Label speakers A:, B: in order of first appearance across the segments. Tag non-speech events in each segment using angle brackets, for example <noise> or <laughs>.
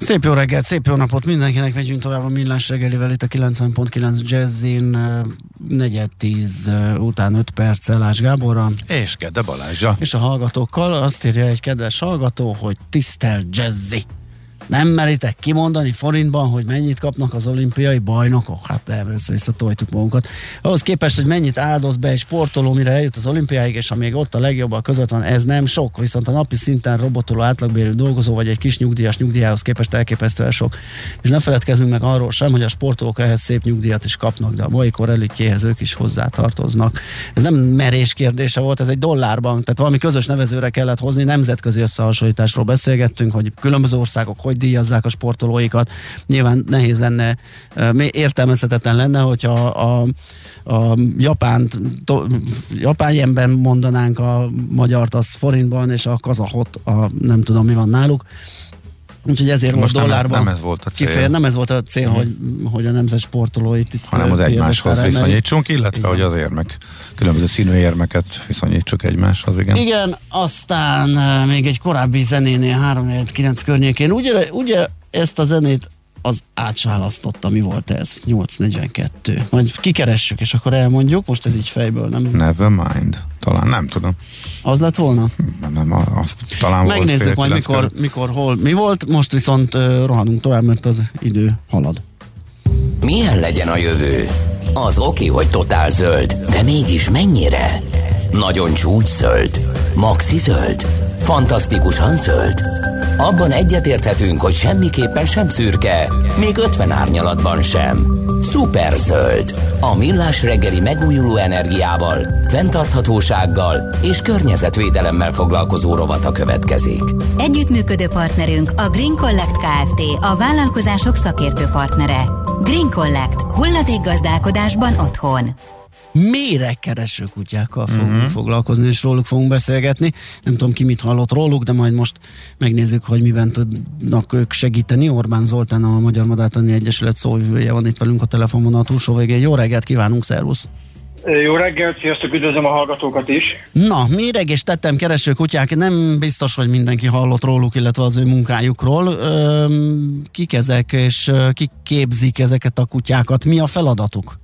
A: Szép jó reggelt, szép jó napot mindenkinek, megyünk tovább a millás reggelivel itt a 90.9 Jazzin, negyed tíz után 5 perccel Ács Gáborra.
B: És Gede Balázsa.
A: És a hallgatókkal azt írja egy kedves hallgató, hogy tisztel Jazzy. Nem meritek kimondani forintban, hogy mennyit kapnak az olimpiai bajnokok? Hát először visszatoltuk magunkat. Ahhoz képest, hogy mennyit áldoz be egy sportoló, mire eljut az olimpiáig, és amíg ott a legjobbak között van, ez nem sok. Viszont a napi szinten robotoló átlagbérű dolgozó, vagy egy kis nyugdíjas nyugdíjához képest elképesztően sok. És ne feledkezzünk meg arról sem, hogy a sportolók ehhez szép nyugdíjat is kapnak, de a mai kor elitjéhez ők is hozzá tartoznak. Ez nem merés kérdése volt, ez egy dollárban, tehát valami közös nevezőre kellett hozni, nemzetközi összehasonlításról beszélgettünk, hogy különböző országok hogy díjazzák a sportolóikat. Nyilván nehéz lenne, értelmezhetetlen lenne, hogyha a, a japánt, to, japán ilyenben mondanánk a magyart az forintban, és a kazahot a nem tudom mi van náluk. Úgyhogy ezért
B: Most nem,
A: dollárban.
B: nem ez volt a cél.
A: Kifeje, nem ez volt a cél, mm. hogy, hogy a nemzet sportolóit itt
B: hanem az egymáshoz viszonyítsunk, illetve
A: Igen.
B: hogy az érmek, különböző színű érmeket viszonyítsuk egymáshoz, igen.
A: Igen, aztán még egy korábbi zenénél 349 környékén, ugye, ugye ezt a zenét az átsválasztotta, mi volt ez? 842. Majd kikeressük, és akkor elmondjuk, most ez így fejből, nem?
B: Never mind. Talán nem tudom.
A: Az lett volna?
B: Nem, nem, azt talán volt
A: Megnézzük
B: fél
A: majd, mikor,
B: körül.
A: mikor, hol, mi volt, most viszont uh, rohanunk tovább, mert az idő halad.
C: Milyen legyen a jövő? Az oké, hogy totál zöld, de mégis mennyire? Nagyon csúcs zöld? Maxi zöld? Fantasztikusan zöld? Abban egyetérthetünk, hogy semmiképpen sem szürke, még 50 árnyalatban sem. Szuper zöld. A millás reggeli megújuló energiával, fenntarthatósággal és környezetvédelemmel foglalkozó rovata következik.
D: Együttműködő partnerünk a Green Collect Kft. A vállalkozások szakértő partnere. Green Collect. Hulladék gazdálkodásban otthon.
A: Méregkereső kutyákkal fogunk uh-huh. foglalkozni, és róluk fogunk beszélgetni. Nem tudom ki mit hallott róluk, de majd most megnézzük, hogy miben tudnak ők segíteni. Orbán Zoltán, a Magyar Madártani Egyesület szóvivője van itt velünk a telefonvonal túlsó végén. Jó reggelt kívánunk, szervusz!
E: Jó reggelt, sziasztok, üdvözlöm a hallgatókat is.
A: Na, méreg és tettem kereső kutyák, nem biztos, hogy mindenki hallott róluk, illetve az ő munkájukról. Kik ezek, és kik képzik ezeket a kutyákat? Mi a feladatuk?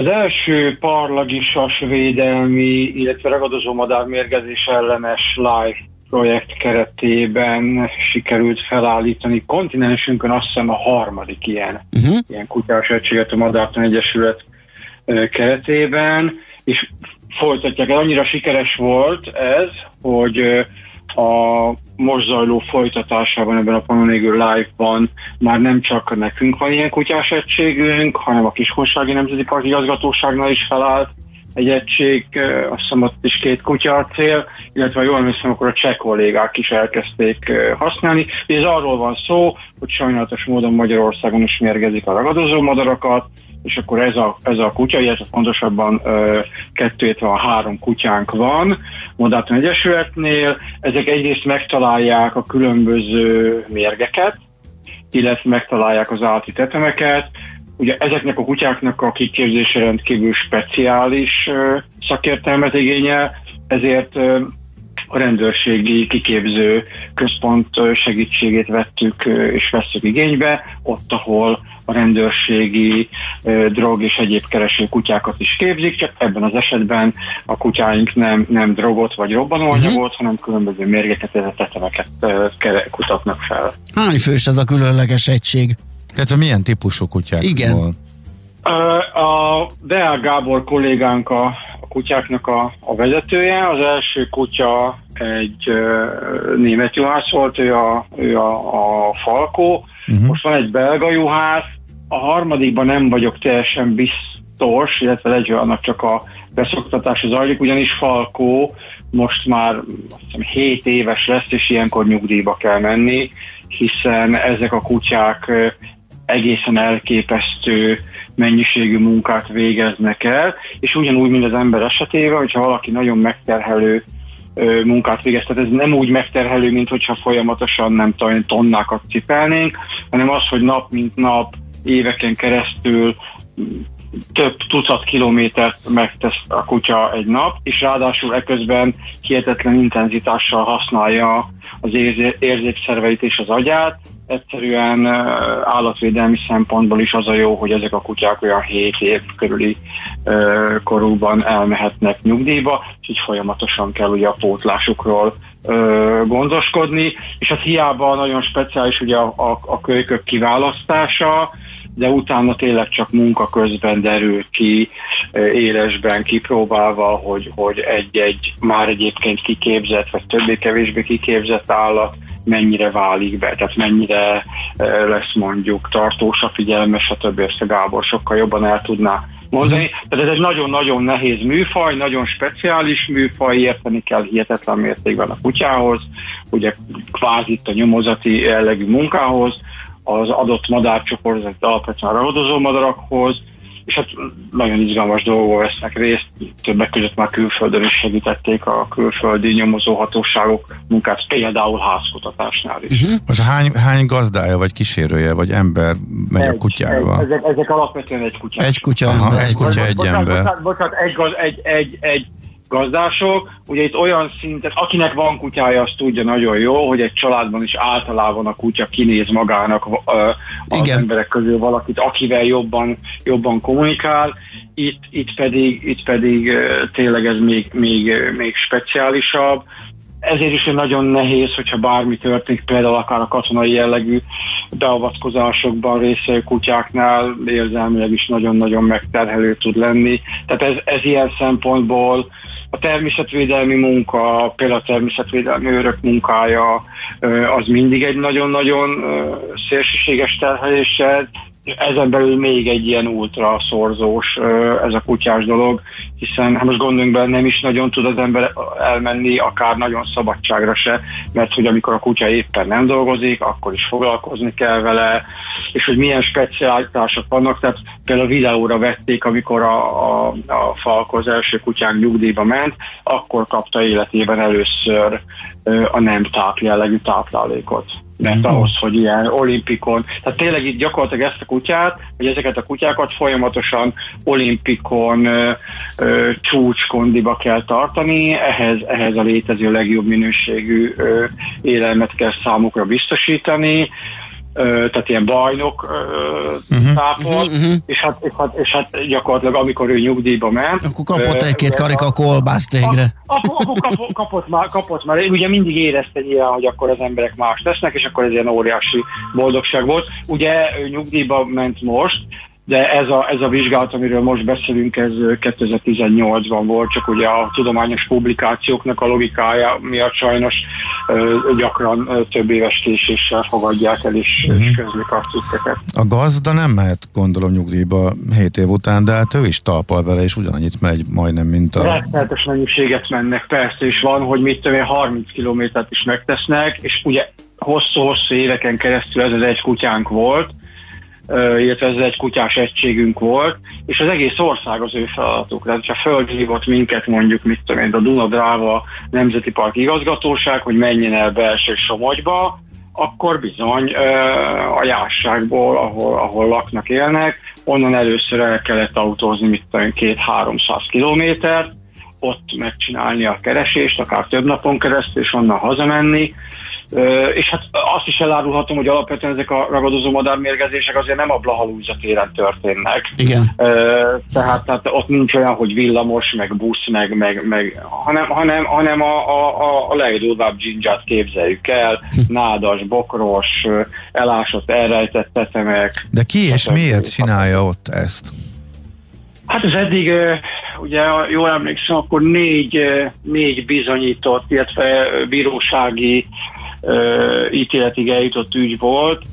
E: Az első parlagisas védelmi, illetve ragadozó madármérgezés ellenes live projekt keretében sikerült felállítani kontinensünkön azt hiszem a harmadik ilyen,
A: Uh-huh.
E: ilyen kutyás egységet a Madártan Egyesület keretében, és folytatják. Annyira sikeres volt ez, hogy a most zajló folytatásában ebben a Panonégő Live-ban már nem csak nekünk van ilyen kutyás egységünk, hanem a Kiskunsági Nemzeti Park igazgatóságnál is felállt egy egység, azt hiszem ott is két kutya a cél, illetve jól emlékszem, akkor a cseh kollégák is elkezdték használni. Ez arról van szó, hogy sajnálatos módon Magyarországon is mérgezik a ragadozó madarakat, és akkor ez a, ez a kutya, illetve pontosabban kettő, a három kutyánk van Modáton Egyesületnél. Ezek egyrészt megtalálják a különböző mérgeket, illetve megtalálják az állati tetemeket. Ugye ezeknek a kutyáknak a kiképzése rendkívül speciális szakértelmet igényel, ezért a rendőrségi kiképző központ segítségét vettük és vesszük igénybe, ott, ahol a rendőrségi drog és egyéb kereső kutyákat is képzik, csak ebben az esetben a kutyáink nem, nem drogot vagy robbanóanyagot, uh-huh. hanem különböző mérgeket, tetemeket kutatnak fel.
A: Hány fős ez a különleges egység?
B: Tehát milyen típusú kutyák?
A: Igen.
B: volt?
E: A Deák Gábor kollégánk a, a kutyáknak a, a vezetője. Az első kutya egy ö, német juhász volt, ő a, ő a, a Falkó. Uh-huh. Most van egy belga juhász. A harmadikban nem vagyok teljesen biztos, illetve egy annak csak a beszoktatása zajlik, ugyanis Falkó most már azt hiszem 7 éves lesz, és ilyenkor nyugdíjba kell menni, hiszen ezek a kutyák egészen elképesztő mennyiségű munkát végeznek el, és ugyanúgy, mint az ember esetében, hogyha valaki nagyon megterhelő munkát végez. Tehát ez nem úgy megterhelő, mint hogyha folyamatosan nem tonnákat cipelnénk, hanem az, hogy nap mint nap, éveken keresztül több tucat kilométert megtesz a kutya egy nap, és ráadásul eközben hihetetlen intenzitással használja az érzékszerveit és az agyát, egyszerűen állatvédelmi szempontból is az a jó, hogy ezek a kutyák olyan 7 év körüli korúban elmehetnek nyugdíjba, és így folyamatosan kell ugye a pótlásukról gondoskodni, és hát hiába nagyon speciális ugye a, a, a kölykök kiválasztása, de utána tényleg csak munka közben derül ki, élesben kipróbálva, hogy, hogy egy-egy már egyébként kiképzett, vagy többé-kevésbé kiképzett állat mennyire válik be, tehát mennyire lesz mondjuk tartós a figyelme, stb. Ezt a Gábor sokkal jobban el tudná mondani. Tehát ez egy nagyon-nagyon nehéz műfaj, nagyon speciális műfaj, érteni kell hihetetlen mértékben a kutyához, ugye kvázi a nyomozati jellegű munkához, az adott madárcsoport, alapvetően ragadozó madarakhoz, és hát nagyon izgalmas dolgok vesznek részt, többek között már külföldön is segítették a külföldi nyomozóhatóságok munkát, például házkutatásnál is. Uh-huh.
B: Most hány, hány gazdája, vagy kísérője, vagy ember megy egy, a kutyával?
E: Egy, ezek, ezek alapvetően egy kutya.
A: Egy kutya,
B: Aha, egy kutya, egy
E: bocsánat,
B: ember.
E: Bocsánat, bocsánat egy, egy, egy, egy gazdások. Ugye itt olyan szinten, akinek van kutyája, az tudja nagyon jó, hogy egy családban is általában a kutya kinéz magának az Igen. emberek közül valakit, akivel jobban, jobban kommunikál. Itt, itt pedig, itt pedig tényleg ez még, még, még speciálisabb ezért is nagyon nehéz, hogyha bármi történik, például akár a katonai jellegű beavatkozásokban részei kutyáknál érzelmileg is nagyon-nagyon megterhelő tud lenni. Tehát ez, ez ilyen szempontból a természetvédelmi munka, például a természetvédelmi őrök munkája, az mindig egy nagyon-nagyon szélsőséges terheléssel, ezen belül még egy ilyen ultra szorzós ez a kutyás dolog, hiszen hát most gondoljunk bele, nem is nagyon tud az ember elmenni, akár nagyon szabadságra se, mert hogy amikor a kutya éppen nem dolgozik, akkor is foglalkozni kell vele, és hogy milyen specialitások vannak, tehát például videóra vették, amikor a, a, a Falko az első kutyánk nyugdíjba ment, akkor kapta életében először a nem táp jellegű táplálékot. Mert uh-huh. ahhoz, hogy ilyen olimpikon, tehát tényleg itt gyakorlatilag ezt a kutyát, vagy ezeket a kutyákat folyamatosan olimpikon ö, ö, csúcskondiba kell tartani, ehhez, ehhez a létező legjobb minőségű ö, élelmet kell számukra biztosítani, tehát ilyen bajnok uh-huh, tápol, uh-huh, uh-huh. És, hát, és, hát, és hát gyakorlatilag amikor ő nyugdíjba ment...
A: Akkor kapott egy-két karika kolbászt végre.
E: Akkor kapott, kapott, már, kapott már, ugye mindig érezte ilyen, hogy akkor az emberek más tesznek, és akkor ez ilyen óriási boldogság volt. Ugye ő nyugdíjba ment most, de ez a, ez a vizsgálat, amiről most beszélünk, ez 2018-ban volt, csak ugye a tudományos publikációknak a logikája miatt sajnos gyakran több éves késéssel fogadják el és, uh-huh. és közlik a cikkeket.
B: A gazda nem mehet, gondolom, nyugdíjba 7 év után, de hát ő is talpal vele, és ugyanannyit megy majdnem, mint a...
E: Rettenetes mennyiséget mennek, persze, és van, hogy mit tudom 30 kilométert is megtesznek, és ugye hosszú-hosszú éveken keresztül ez az egy kutyánk volt, illetve ez egy kutyás egységünk volt, és az egész ország az ő feladatuk. Tehát, ha földhívott minket mondjuk, mit tudom én, a Duna-Dráva Nemzeti Park igazgatóság, hogy menjen el belső Somogyba, akkor bizony a jásságból, ahol, ahol laknak, élnek, onnan először el kellett autózni, mit tudom, két-háromszáz kilométert, ott megcsinálni a keresést, akár több napon keresztül, és onnan hazamenni, és hát azt is elárulhatom, hogy alapvetően ezek a ragadozó madármérgezések azért nem a Blahalúza téren történnek.
A: Igen.
E: Tehát, tehát ott nincs olyan, hogy villamos, meg busz, meg, meg, meg hanem, hanem, hanem a, a, a legdurvább dzsindzsát képzeljük el, hm. nádas, bokros, elásott, elrejtett tetemek.
B: De ki és miért csinálja ott ezt?
E: Hát ez eddig, ugye jól emlékszem, akkor négy, négy bizonyított, illetve bírósági ítéletig eljutott ügy volt,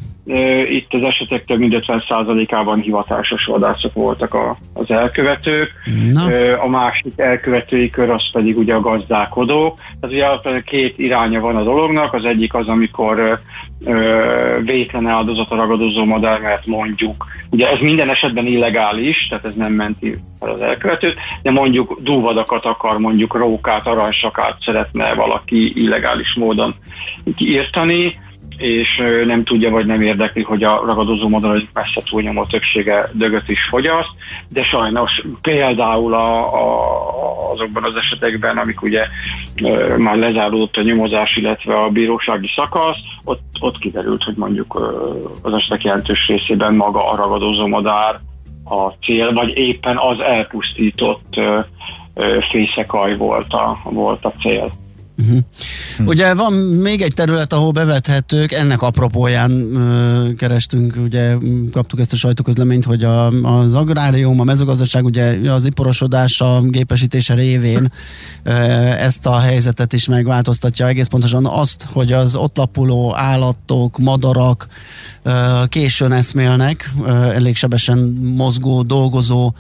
E: Itt az esetek több mint 50%-ában hivatásos vadászok voltak a, az elkövetők. Na. A másik elkövetői kör az pedig ugye a gazdálkodók. Tehát ugye két iránya van a dolognak. Az egyik az, amikor vétlen áldozat a ragadozó madár, mert mondjuk, ugye ez minden esetben illegális, tehát ez nem menti fel az elkövetőt, de mondjuk dúvadakat akar, mondjuk rókát, aranysakát szeretne valaki illegális módon írtani, és nem tudja vagy nem érdekli, hogy a ragadozó madarak messze túlnyomó többsége dögöt is fogyaszt, de sajnos például a, a, azokban az esetekben, amik ugye már lezáródott a nyomozás, illetve a bírósági szakasz, ott, ott kiderült, hogy mondjuk az esetek jelentős részében maga a ragadozó madár a cél, vagy éppen az elpusztított fészekaj volt a, volt a cél.
A: Uh-huh. Ugye van még egy terület, ahol bevethetők, ennek apropóján ö, kerestünk, ugye kaptuk ezt a sajtóközleményt, hogy a, az agrárium, a mezőgazdaság ugye az iparosodás a gépesítése révén ö, ezt a helyzetet is megváltoztatja egész pontosan azt, hogy az ott lapuló állatok, madarak ö, későn eszmélnek, ö, elég sebesen mozgó, dolgozó,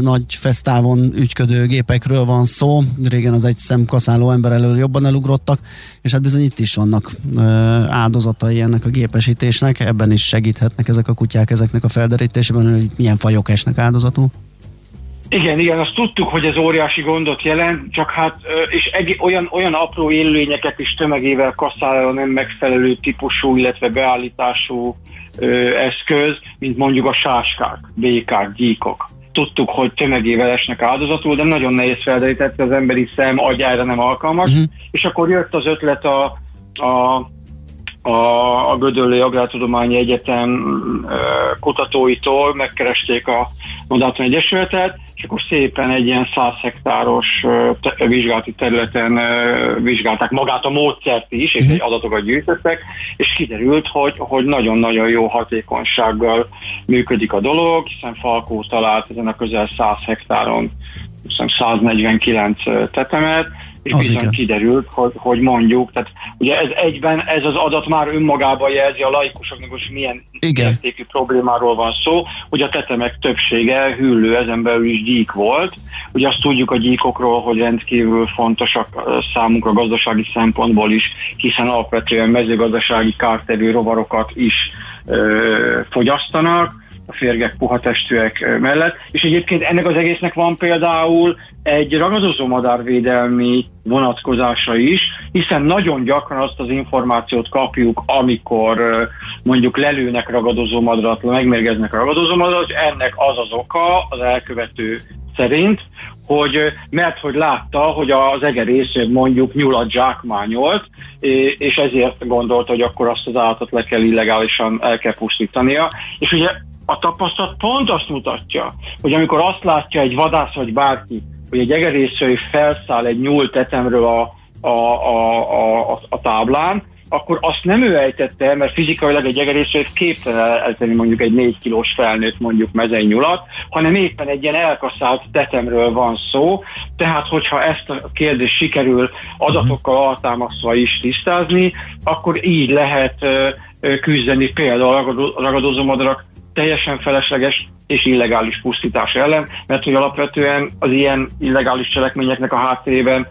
A: nagy fesztávon ügyködő gépekről van szó. Régen az egy szemkaszáló ember elől jobban elugrottak, és hát bizony itt is vannak áldozatai ennek a gépesítésnek, ebben is segíthetnek ezek a kutyák ezeknek a felderítésében, hogy milyen fajok esnek áldozatul.
E: Igen, igen, azt tudtuk, hogy ez óriási gondot jelent, csak hát, és eg- olyan, olyan apró élőlényeket is tömegével kaszál a nem megfelelő típusú, illetve beállítású ö, eszköz, mint mondjuk a sáskák, békák, gyíkok tudtuk, hogy tömegével esnek áldozatul, de nagyon nehéz felderített, az emberi szem agyára nem alkalmas, uh-huh. és akkor jött az ötlet a, a a, a Gödöllői Agrártudományi Egyetem kutatóitól, megkeresték a Modáton Egyesületet, és akkor szépen egy ilyen 100 hektáros te, vizsgálati területen vizsgálták magát a módszert is, és uh-huh. adatokat gyűjtöttek, és kiderült, hogy, hogy nagyon-nagyon jó hatékonysággal működik a dolog, hiszen Falkó talált ezen a közel 100 hektáron 149 tetemet, és az bizony igen. kiderült, hogy, hogy mondjuk, tehát ugye ez egyben, ez az adat már önmagában jelzi a laikusoknak, hogy milyen igen. értékű problémáról van szó, hogy a tetemek többsége hüllő, ezen belül is gyík volt. Ugye azt tudjuk a gyíkokról, hogy rendkívül fontosak számunkra gazdasági szempontból is, hiszen alapvetően mezőgazdasági kártevő rovarokat is ö, fogyasztanak, a férgek puha testűek mellett, és egyébként ennek az egésznek van például egy ragadozó madárvédelmi vonatkozása is, hiszen nagyon gyakran azt az információt kapjuk, amikor mondjuk lelőnek ragadozó madarat, megmérgeznek ragadozó madarat, ennek az az oka az elkövető szerint, hogy mert hogy látta, hogy az egerész mondjuk nyulat zsákmányolt, és ezért gondolta, hogy akkor azt az állatot le kell illegálisan el kell pusztítania. És ugye a tapasztalat pont azt mutatja, hogy amikor azt látja egy vadász vagy bárki, hogy egy egerészői felszáll egy nyúl tetemről a, a, a, a, a táblán, akkor azt nem ő ejtette mert fizikailag egy egerészőt képtelen eltenni mondjuk egy 4 kilós felnőtt mondjuk mezei nyulat, hanem éppen egy ilyen elkaszált tetemről van szó, tehát hogyha ezt a kérdést sikerül adatokkal altámasztva is tisztázni, akkor így lehet küzdeni például a ragadozó madarak teljesen felesleges és illegális pusztítás ellen, mert hogy alapvetően az ilyen illegális cselekményeknek a háttérében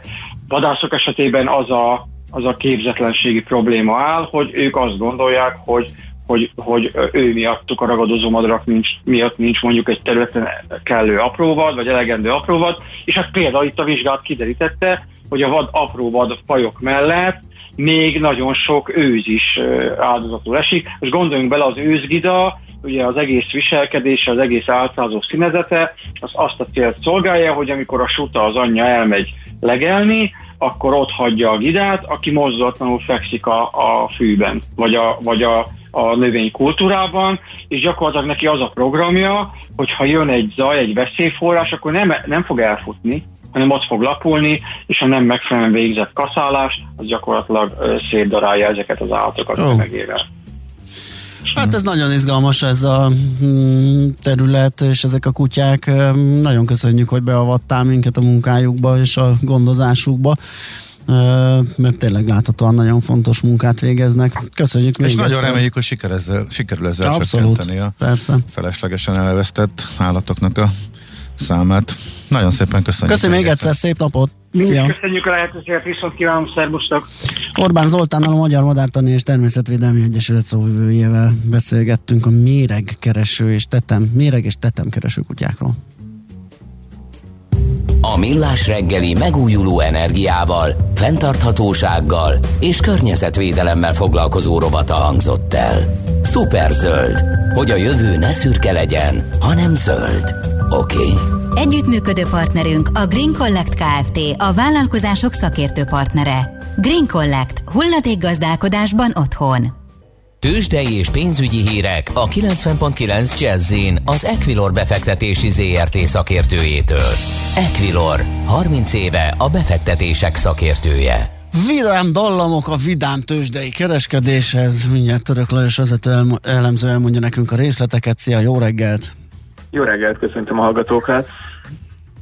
E: vadászok esetében az a, az a képzetlenségi probléma áll, hogy ők azt gondolják, hogy hogy, hogy ő miattuk a ragadozó madarak nincs, miatt nincs mondjuk egy területen kellő apróvad, vagy elegendő apróvad, és hát például itt a vizsgálat kiderítette, hogy a vad apróvad fajok mellett még nagyon sok őz is áldozatul esik. Most gondoljunk bele az őzgida, ugye az egész viselkedése, az egész álcázó színezete, az azt a célt szolgálja, hogy amikor a suta az anyja elmegy legelni, akkor ott hagyja a gidát, aki mozzatlanul fekszik a, a fűben, vagy a, vagy a, a növény kultúrában, és gyakorlatilag neki az a programja, hogy ha jön egy zaj, egy veszélyforrás, akkor nem, nem fog elfutni, hanem ott fog lapulni, és a nem megfelelően végzett kaszálás, az gyakorlatilag szétdarálja ezeket az állatokat oh. megével.
A: Hát ez nagyon izgalmas ez a mm, terület, és ezek a kutyák. Nagyon köszönjük, hogy beavattál minket a munkájukba és a gondozásukba. mert tényleg láthatóan nagyon fontos munkát végeznek. Köszönjük
B: még És egyszer. nagyon reméljük, hogy siker ezzel, sikerül ezzel Abszolút, csökkenteni a
A: persze.
B: feleslegesen elvesztett állatoknak a számát. Nagyon szépen köszönjük.
A: Köszönjük még egyszer, szép napot!
E: Szia. Köszönjük a lehetőséget, viszont kívánom, szervusztok!
A: Orbán Zoltán a Magyar Madártani és Természetvédelmi Egyesület szóvivőjével beszélgettünk a méregkereső és tetem, méreg és tetemkereső kutyákról.
C: A Millás reggeli megújuló energiával, fenntarthatósággal és környezetvédelemmel foglalkozó rovata hangzott el. zöld, hogy a jövő ne szürke legyen, hanem zöld. Oké? Okay?
D: Együttműködő partnerünk a Green Collect Kft. a vállalkozások szakértő partnere. Green Collect. gazdálkodásban otthon.
C: Tőzsdei és pénzügyi hírek a 90.9 jazz az Equilor befektetési ZRT szakértőjétől. Equilor, 30 éve a befektetések szakértője.
A: Vidám dallamok a vidám tőzsdei kereskedéshez. Mindjárt Török Lajos vezető elemző elmondja nekünk a részleteket. Szia, jó reggelt!
F: Jó reggelt, köszöntöm a hallgatókat!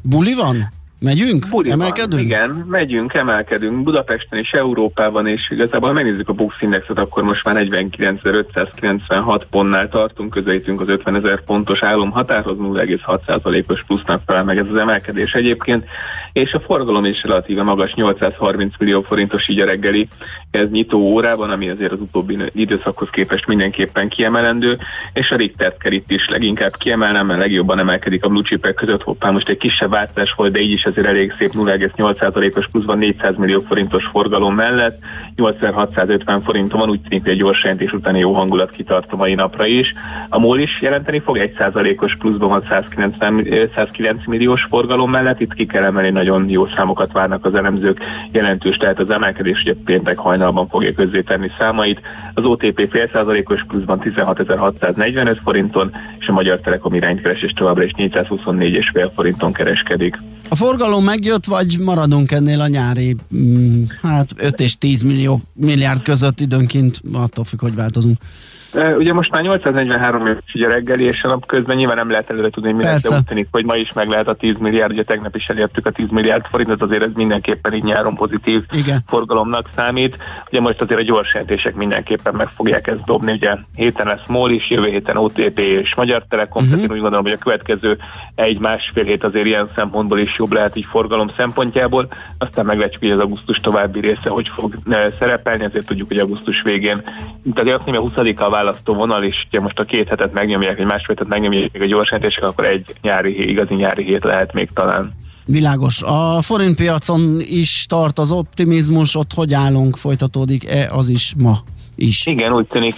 A: Buli van? Megyünk?
F: Buli emelkedünk? Van, igen, megyünk, emelkedünk Budapesten és Európában, és igazából ha megnézzük a Bux Indexet, akkor most már 49.596 pontnál tartunk, közelítünk az 50 ezer pontos állom határhoz, 0,6%-os plusznak felel meg ez az emelkedés egyébként, és a forgalom is relatíve magas, 830 millió forintos így a reggeli ez nyitó órában, ami azért az utóbbi időszakhoz képest mindenképpen kiemelendő, és a Richtert kell itt is leginkább kiemelnem, mert legjobban emelkedik a blue között, hoppá most egy kisebb változás volt, de így is azért elég szép 0,8%-os pluszban 400 millió forintos forgalom mellett, 8650 forinton van, úgy tűnik, hogy egy gyors jelentés utáni jó hangulat kitart a mai napra is. A MOL is jelenteni fog 1%-os pluszban van 190, 109 milliós forgalom mellett, itt ki kell emelni, nagyon jó számokat várnak az elemzők, jelentős tehát az emelkedés, ugye péntek hajnalban fogja közzétenni számait. Az OTP fél százalékos pluszban 16.645 forinton, és a Magyar Telekom iránykeresés továbbra is 424,5 forinton kereskedik.
A: A forgalom megjött, vagy maradunk ennél a nyári, mm, hát 5 és 10 millió, milliárd között időnként, attól függ, hogy változunk.
F: Ugye most már 843 éves a reggeli, és a nap közben nyilván nem lehet előre tudni, mi lesz, de úgy tűnik, hogy ma is meg lehet a 10 milliárd, ugye tegnap is elértük a 10 milliárd forintot, azért ez mindenképpen így nyáron pozitív Igen. forgalomnak számít. Ugye most azért a gyors jelentések mindenképpen meg fogják ezt dobni, ugye héten lesz MOL is, jövő héten OTP és Magyar Telekom, uh-huh. tehát én úgy gondolom, hogy a következő egy-másfél hét azért ilyen szempontból is jobb lehet így forgalom szempontjából, aztán meglátjuk, hogy az augusztus további része hogy fog szerepelni, azért tudjuk, hogy augusztus végén, tehát azt nem, 20-a választó vonal, és ugye most a két hetet megnyomják, egy másfél hetet megnyomják a gyorsítések, akkor egy nyári, igazi nyári hét lehet még talán.
A: Világos. A forint piacon is tart az optimizmus, ott hogy állunk, folytatódik-e az is ma? Is.
F: Igen, úgy tűnik,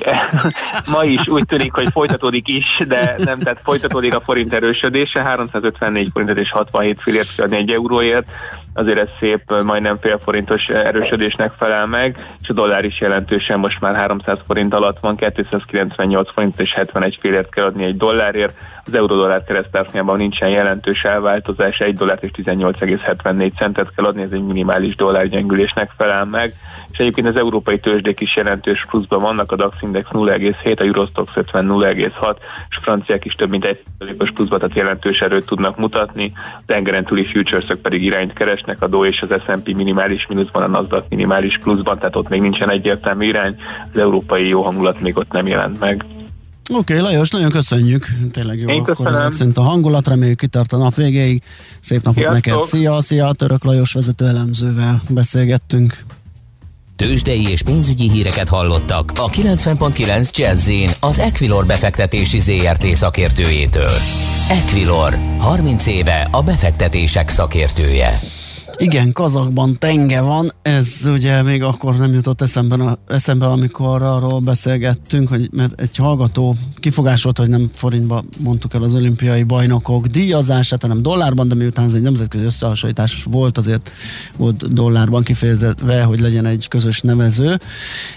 F: <laughs> ma is úgy tűnik, hogy folytatódik is, de nem, tehát folytatódik a forint erősödése, 354 forintot és 67 fillért adni egy euróért, azért ez szép, majdnem fél forintos erősödésnek felel meg, és a dollár is jelentősen most már 300 forint alatt van, 298 forint és 71 félért kell adni egy dollárért, az euró-dollár keresztársznyában nincsen jelentős elváltozás, egy dollárt és 18,74 centet kell adni, ez egy minimális dollárgyengülésnek felel meg, és egyébként az európai tőzsdék is jelentős pluszban vannak, a DAX Index 0,7, a Eurostox 50 0,6, és a franciák is több mint egy os pluszban, tehát jelentős erőt tudnak mutatni, a tengeren túli futures pedig irányt keresnek, a Dow és az S&P minimális mínuszban, a Nasdaq minimális pluszban, tehát ott még nincsen egyértelmű irány, az európai jó hangulat még ott nem jelent meg.
A: Oké, okay, Lajos, nagyon köszönjük. Tényleg jó, Én akkor ezek szerint a hangulat, reméljük kitart a nap végéig. Szép napot Sziasztok. neked. Szia, szia, Török Lajos vezető elemzővel beszélgettünk.
C: Tőzsdei és pénzügyi híreket hallottak a 90.9 jazz az Equilor befektetési ZRT szakértőjétől. Equilor, 30 éve a befektetések szakértője.
A: Igen, kazakban tenge van, ez ugye még akkor nem jutott eszembe, eszembe amikor arról beszélgettünk, hogy mert egy hallgató kifogásolt, hogy nem forintba mondtuk el az olimpiai bajnokok díjazását, hanem dollárban, de miután ez egy nemzetközi összehasonlítás volt, azért volt dollárban kifejezve, hogy legyen egy közös nevező.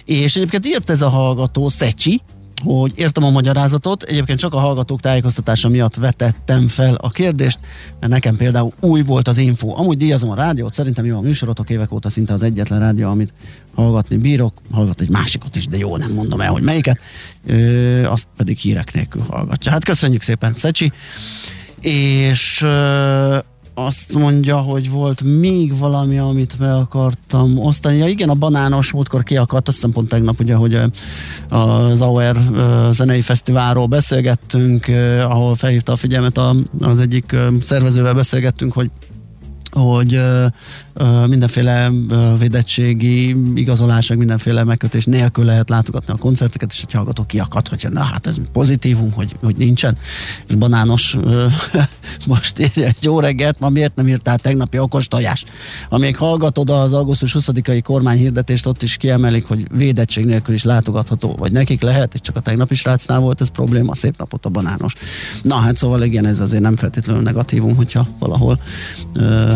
A: És egyébként írt ez a hallgató, Szecsi, hogy értem a magyarázatot, egyébként csak a hallgatók tájékoztatása miatt vetettem fel a kérdést, mert nekem például új volt az info. Amúgy díjazom a rádiót, szerintem jó a műsorotok, évek óta szinte az egyetlen rádió, amit hallgatni bírok, hallgat egy másikat is, de jó, nem mondom el, hogy melyiket, ö, azt pedig hírek nélkül hallgatja. Hát köszönjük szépen, Szecsi, és ö, azt mondja, hogy volt még valami, amit be akartam osztani. Ja igen, a banános múltkor kiakadt, azt hiszem pont tegnap, ugye, hogy az Auer zenei fesztiválról beszélgettünk, ahol felhívta a figyelmet az egyik szervezővel beszélgettünk, hogy hogy mindenféle védettségi igazolás, mindenféle megkötés nélkül lehet látogatni a koncerteket, és egy hallgató kiakad, hogy na hát ez pozitívum, hogy, hogy nincsen. És banános <laughs> most írja egy jó reggelt, ma miért nem írtál tegnapi okos tojás? Amíg hallgatod az augusztus 20-ai kormány hirdetést, ott is kiemelik, hogy védettség nélkül is látogatható, vagy nekik lehet, és csak a tegnapi srácnál volt ez probléma, szép napot a banános. Na hát szóval igen, ez azért nem feltétlenül negatívum, hogyha valahol ö,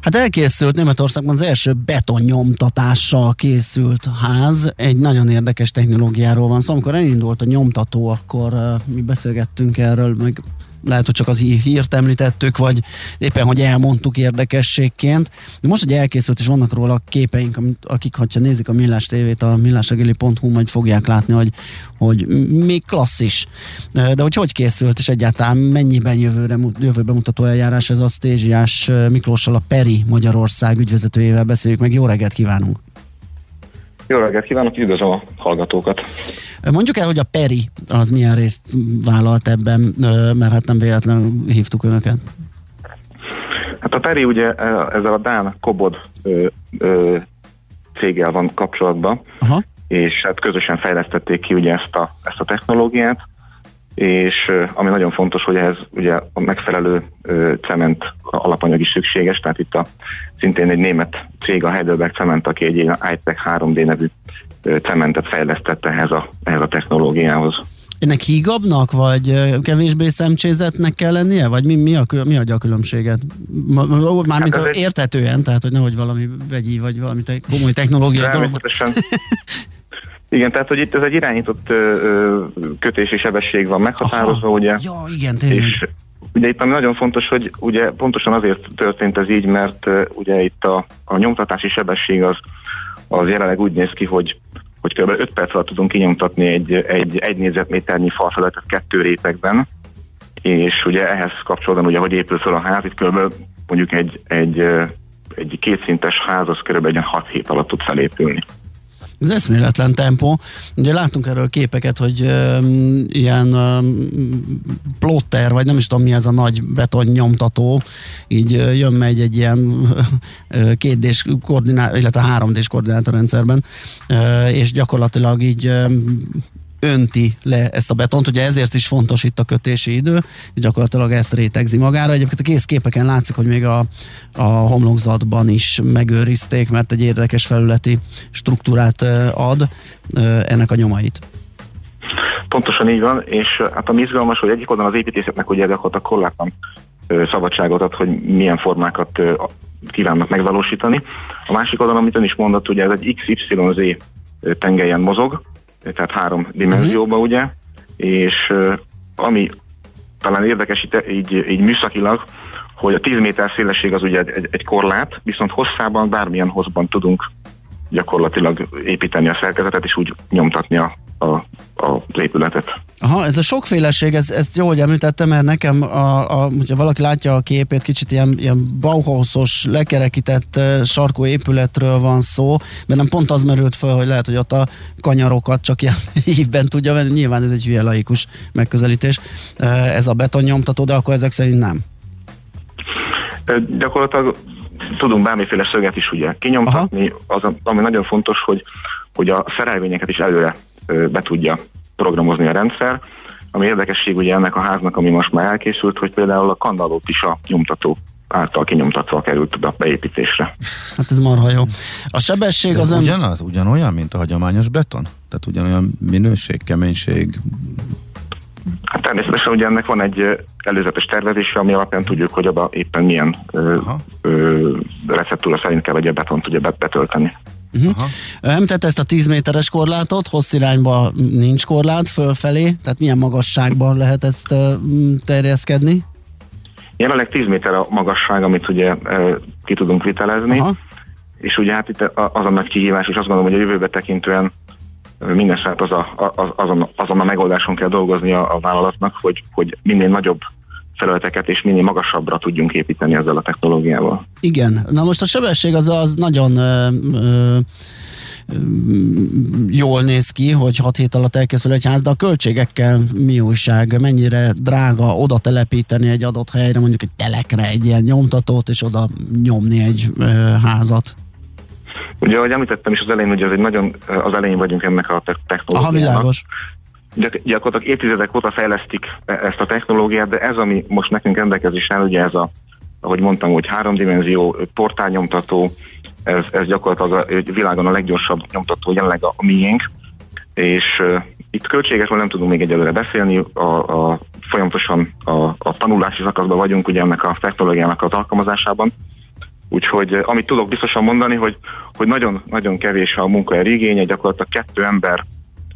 A: Hát elkészült Németországban az első betonnyomtatással készült ház. Egy nagyon érdekes technológiáról van szó. Szóval, amikor elindult a nyomtató, akkor uh, mi beszélgettünk erről, meg lehet, hogy csak az hírt említettük, vagy éppen, hogy elmondtuk érdekességként. De most, hogy elkészült, és vannak róla képeink, akik, ha nézik a Millás tévét, a millásregeli.hu, majd fogják látni, hogy, hogy még klasszis. De hogy hogy készült, és egyáltalán mennyiben jövőre, jövőbe mutató eljárás ez a Stézsiás Miklóssal, a Peri Magyarország ügyvezetőjével beszéljük meg. Jó reggelt kívánunk!
G: Jó reggelt kívánok, üdvözlöm a hallgatókat!
A: Mondjuk el, hogy a Peri az milyen részt vállalt ebben, mert hát nem véletlenül hívtuk önöket.
G: Hát a Peri ugye ezzel a Dán Kobod ö, ö, céggel van kapcsolatban, Aha. és hát közösen fejlesztették ki ugye ezt a, ezt a technológiát, és ami nagyon fontos, hogy ez ugye a megfelelő ö, cement alapanyag is szükséges, tehát itt a, szintén egy német cég, a Heidelberg Cement, aki egy IPEC 3D nevű cementet fejlesztett ehhez a, ehhez a technológiához.
A: Ennek hígabbnak, vagy kevésbé szemcsézetnek kell lennie? Vagy mi, mi, a, mi adja a különbséget? Mármint hát értetően, tehát hogy nehogy valami vegyi, vagy valami te, komoly technológiai dolog. <laughs>
G: Igen, tehát hogy itt ez egy irányított ö, kötési sebesség van meghatározva, Aha. ugye?
A: Ja, igen, tényleg. És
G: ugye itt ami nagyon fontos, hogy ugye pontosan azért történt ez így, mert uh, ugye itt a, a nyomtatási sebesség az, az jelenleg úgy néz ki, hogy hogy kb. 5 perc alatt tudunk kinyomtatni egy, egy, egy négyzetméternyi falfelületet kettő rétegben, és ugye ehhez kapcsolódóan ugye, hogy épül fel a ház, itt kb. mondjuk egy, egy, egy kétszintes ház, az kb. egy 6 hét alatt tud felépülni.
A: Ez eszméletlen tempó. Ugye látunk erről képeket, hogy um, ilyen um, plotter, vagy nem is tudom mi ez a nagy beton nyomtató, így uh, jön megy egy ilyen uh, kétdés koordinát, illetve 3D-s koordinátorrendszerben, uh, és gyakorlatilag így um, önti le ezt a betont, ugye ezért is fontos itt a kötési idő, gyakorlatilag ezt rétegzi magára. Egyébként a kész képeken látszik, hogy még a, a homlokzatban is megőrizték, mert egy érdekes felületi struktúrát ad ennek a nyomait.
G: Pontosan így van, és hát a izgalmas, hogy egyik oldalon az építészetnek ugye gyakorlatilag korlátlan szabadságot ad, hogy milyen formákat kívánnak megvalósítani. A másik oldalon, amit ön is mondott, ugye ez egy XYZ tengelyen mozog, tehát három dimenzióba, uh-huh. ugye, és ami talán érdekes így, így, így műszakilag, hogy a 10 méter szélesség az ugye egy, egy korlát, viszont hosszában bármilyen hozban tudunk gyakorlatilag építeni a szerkezetet, és úgy nyomtatni a, a az épületet.
A: Aha, ez a sokféleség, ez, ezt jó, hogy említettem, mert nekem, a, a, hogyha valaki látja a képét, kicsit ilyen, ilyen Bauhausos, lekerekített uh, sarkó épületről van szó, mert nem pont az merült fel, hogy lehet, hogy ott a kanyarokat csak ilyen <laughs> hívben tudja venni, nyilván ez egy hülye laikus megközelítés. Uh, ez a betonnyomtató, de akkor ezek szerint nem.
G: Uh, gyakorlatilag tudunk bármiféle szöget is ugye kinyomtatni, az, ami nagyon fontos, hogy, hogy a szerelvényeket is előre be tudja programozni a rendszer. Ami érdekesség ugye ennek a háznak, ami most már elkészült, hogy például a kandallót is a nyomtató által kinyomtatva került a beépítésre.
A: Hát ez marha jó. A sebesség az...
B: Nem... Ugyanaz? Ugyanolyan, mint a hagyományos beton? Tehát ugyanolyan minőség, keménység?
G: Hát természetesen ugye ennek van egy előzetes tervezése, ami alapján tudjuk, hogy abban éppen milyen ö, ö, receptúra szerint kell, a betont tudja betölteni.
A: Uh-huh. Említett ezt a 10 méteres korlátot, hossz irányba nincs korlát, fölfelé, tehát milyen magasságban lehet ezt uh, terjeszkedni?
G: Jelenleg 10 méter a magasság, amit ugye uh, ki tudunk vitelezni, Aha. és ugye hát itt az a nagy kihívás, és azt gondolom, hogy a jövőbe tekintően minden az a, az, azon, azon a megoldáson kell dolgozni a, a vállalatnak, hogy, hogy minél nagyobb felületeket és minél magasabbra tudjunk építeni ezzel a technológiával.
A: Igen, na most a sebesség az, az nagyon ö, ö, jól néz ki, hogy 6 hét alatt elkészül egy ház, de a költségekkel mi újság, mennyire drága oda telepíteni egy adott helyre, mondjuk egy telekre egy ilyen nyomtatót, és oda nyomni egy ö, házat?
G: Ugye, ahogy említettem is az elején, hogy ez egy nagyon az elején vagyunk ennek a technológiának. Aha, világos gyakorlatilag évtizedek óta fejlesztik e- ezt a technológiát, de ez, ami most nekünk rendelkezésre áll, ugye ez a, ahogy mondtam, hogy háromdimenzió portálnyomtató, ez, ez gyakorlatilag a világon a leggyorsabb nyomtató jelenleg a, a miénk, és uh, itt költségesről nem tudunk még egyelőre beszélni, a, a, folyamatosan a, a tanulási szakaszban vagyunk ugye ennek a technológiának az alkalmazásában, úgyhogy amit tudok biztosan mondani, hogy, hogy nagyon, nagyon kevés a munkaerő igénye, gyakorlatilag kettő ember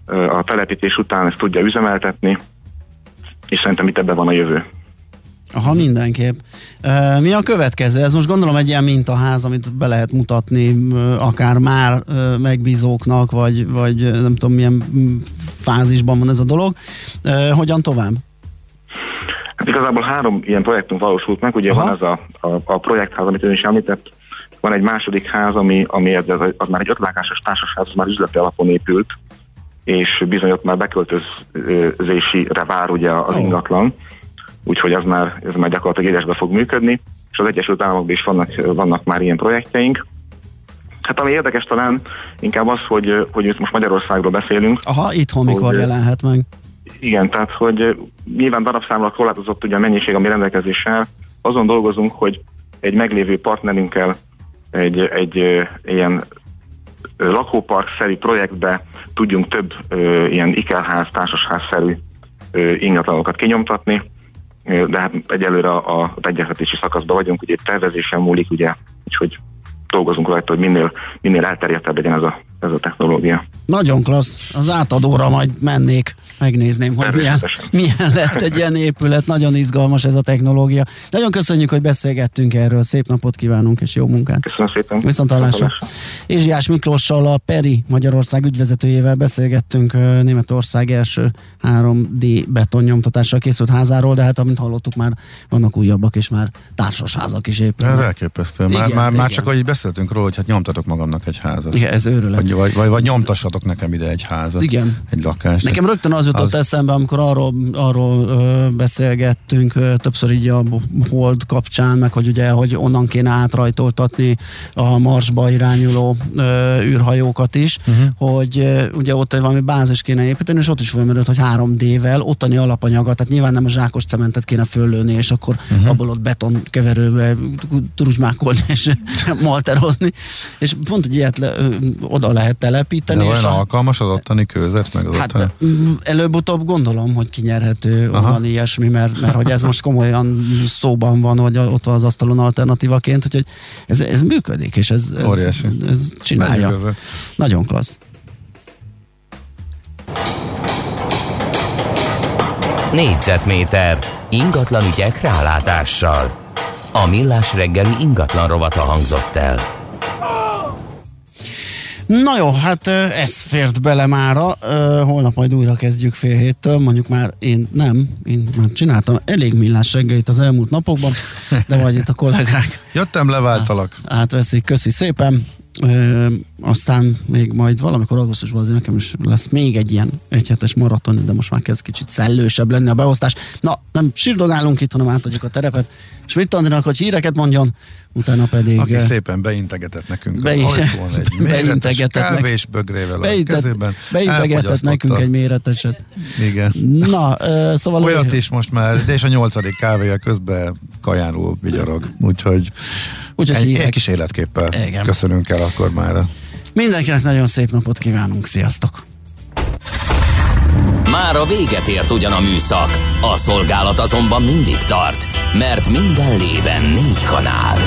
G: a telepítés után ezt tudja üzemeltetni, és szerintem itt ebben van a jövő.
A: Aha, mindenképp. Mi a következő? Ez most gondolom egy ilyen mintaház, amit be lehet mutatni akár már megbízóknak, vagy, vagy nem tudom milyen fázisban van ez a dolog. Hogyan tovább?
G: Hát igazából három ilyen projektünk valósult meg. Ugye Aha. van az a, a, a projektház, amit ön is említett, van egy második ház, ami, ami ez, az, az már egy ötlákásos társasház, az már üzleti alapon épült, és bizony ott már beköltözésére vár ugye az ingatlan, úgyhogy az már, ez már gyakorlatilag élesbe fog működni, és az Egyesült Államokban is vannak, vannak már ilyen projektjeink. Hát ami érdekes talán inkább az, hogy, hogy itt most Magyarországról beszélünk.
A: Aha, itthon mikor hogy, jelenhet meg?
G: Igen, tehát hogy nyilván darabszámra korlátozott ugye a mennyiség, ami rendelkezéssel. Azon dolgozunk, hogy egy meglévő partnerünkkel egy, egy ilyen lakópark-szerű projektbe tudjunk több ilyen ikerház, társasház-szerű ingatlanokat kinyomtatni, de hát egyelőre a, a egyeztetési szakaszban vagyunk, ugye tervezésen múlik, ugye, úgyhogy dolgozunk rajta, hogy minél, minél elterjedtebb legyen ez a, ez a technológia.
A: Nagyon klassz, az átadóra majd mennék megnézném, hogy milyen, milyen lett egy ilyen épület. Nagyon izgalmas ez a technológia. Nagyon köszönjük, hogy beszélgettünk erről. Szép napot kívánunk, és jó munkát.
G: Köszönöm szépen.
A: Viszont hallásra. Ézsiás Miklóssal, a Peri Magyarország ügyvezetőjével beszélgettünk Németország első 3D betonnyomtatással készült házáról, de hát amint hallottuk már vannak újabbak, és már társasházak is épülnek.
B: Ez elképesztő. Már, igen, már, igen. már csak ahogy beszéltünk róla, hogy hát nyomtatok magamnak egy házat.
A: Igen, ez őrület.
B: Vagy, vagy, vagy, vagy nyomtassatok nekem ide egy házat.
A: Igen.
B: Egy lakást.
A: Nekem rögtön az jutott az... eszembe, amikor arról, arról ö, beszélgettünk ö, többször így a hold kapcsán, meg hogy ugye, hogy onnan kéne átrajtoltatni a Marsba irányuló ö, űrhajókat is, uh-huh. hogy ö, ugye ott valami bázis kéne építeni, és ott is fölmerült, hogy 3D-vel, ottani alapanyaga, tehát nyilván nem a zsákos cementet kéne föllőni, és akkor uh-huh. abból ott beton keverőbe trugymákolni és <laughs> malterozni, és pont, hogy ilyet le, oda lehet telepíteni. De
B: olyan alkalmas az ottani kőzet, meg az
A: hát, ottani... előbb-utóbb gondolom, hogy kinyerhető Aha. onnan ilyesmi, mert, mert hogy ez most komolyan szóban van, hogy ott van az asztalon alternatívaként, hogy ez, ez működik, és ez, ez, ez, ez csinálja. Nagyon klassz.
C: Négyzetméter ingatlan ügyek rálátással. A millás reggeli ingatlan rovata hangzott el.
A: Na jó, hát ez fért bele mára. Holnap majd újra kezdjük fél héttől. Mondjuk már én nem, én már csináltam elég millás reggelit az elmúlt napokban, de vagy itt a kollégák.
B: Jöttem, leváltalak.
A: Át, átveszik, köszi szépen. Ö, aztán még majd valamikor augusztusban azért nekem is lesz még egy ilyen egyhetes maraton, de most már kezd kicsit szellősebb lenni a beosztás. Na, nem sírdogálunk itt, hanem átadjuk a terepet. És mit tanulnak, hogy híreket mondjon, utána pedig...
B: Aki szépen beintegetett nekünk be, az ajtón egy <laughs> méretes kávés bögrével a kezében.
A: Beintegetett nekünk egy méreteset.
B: Igen.
A: Na, uh, szóval...
B: Olyat is most már, de és a nyolcadik kávéja közben kajánul vigyarog. Úgyhogy Úgyhogy egy, egy kis életképpel Igen. köszönünk el akkor már.
A: Mindenkinek nagyon szép napot kívánunk, sziasztok!
C: Már a véget ért ugyan a műszak, a szolgálat azonban mindig tart, mert minden lében négy kanál.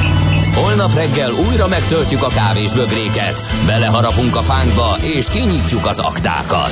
C: Hol Holnap reggel újra megtöltjük a kávés bögréket, beleharapunk a fánkba és kinyitjuk az aktákat.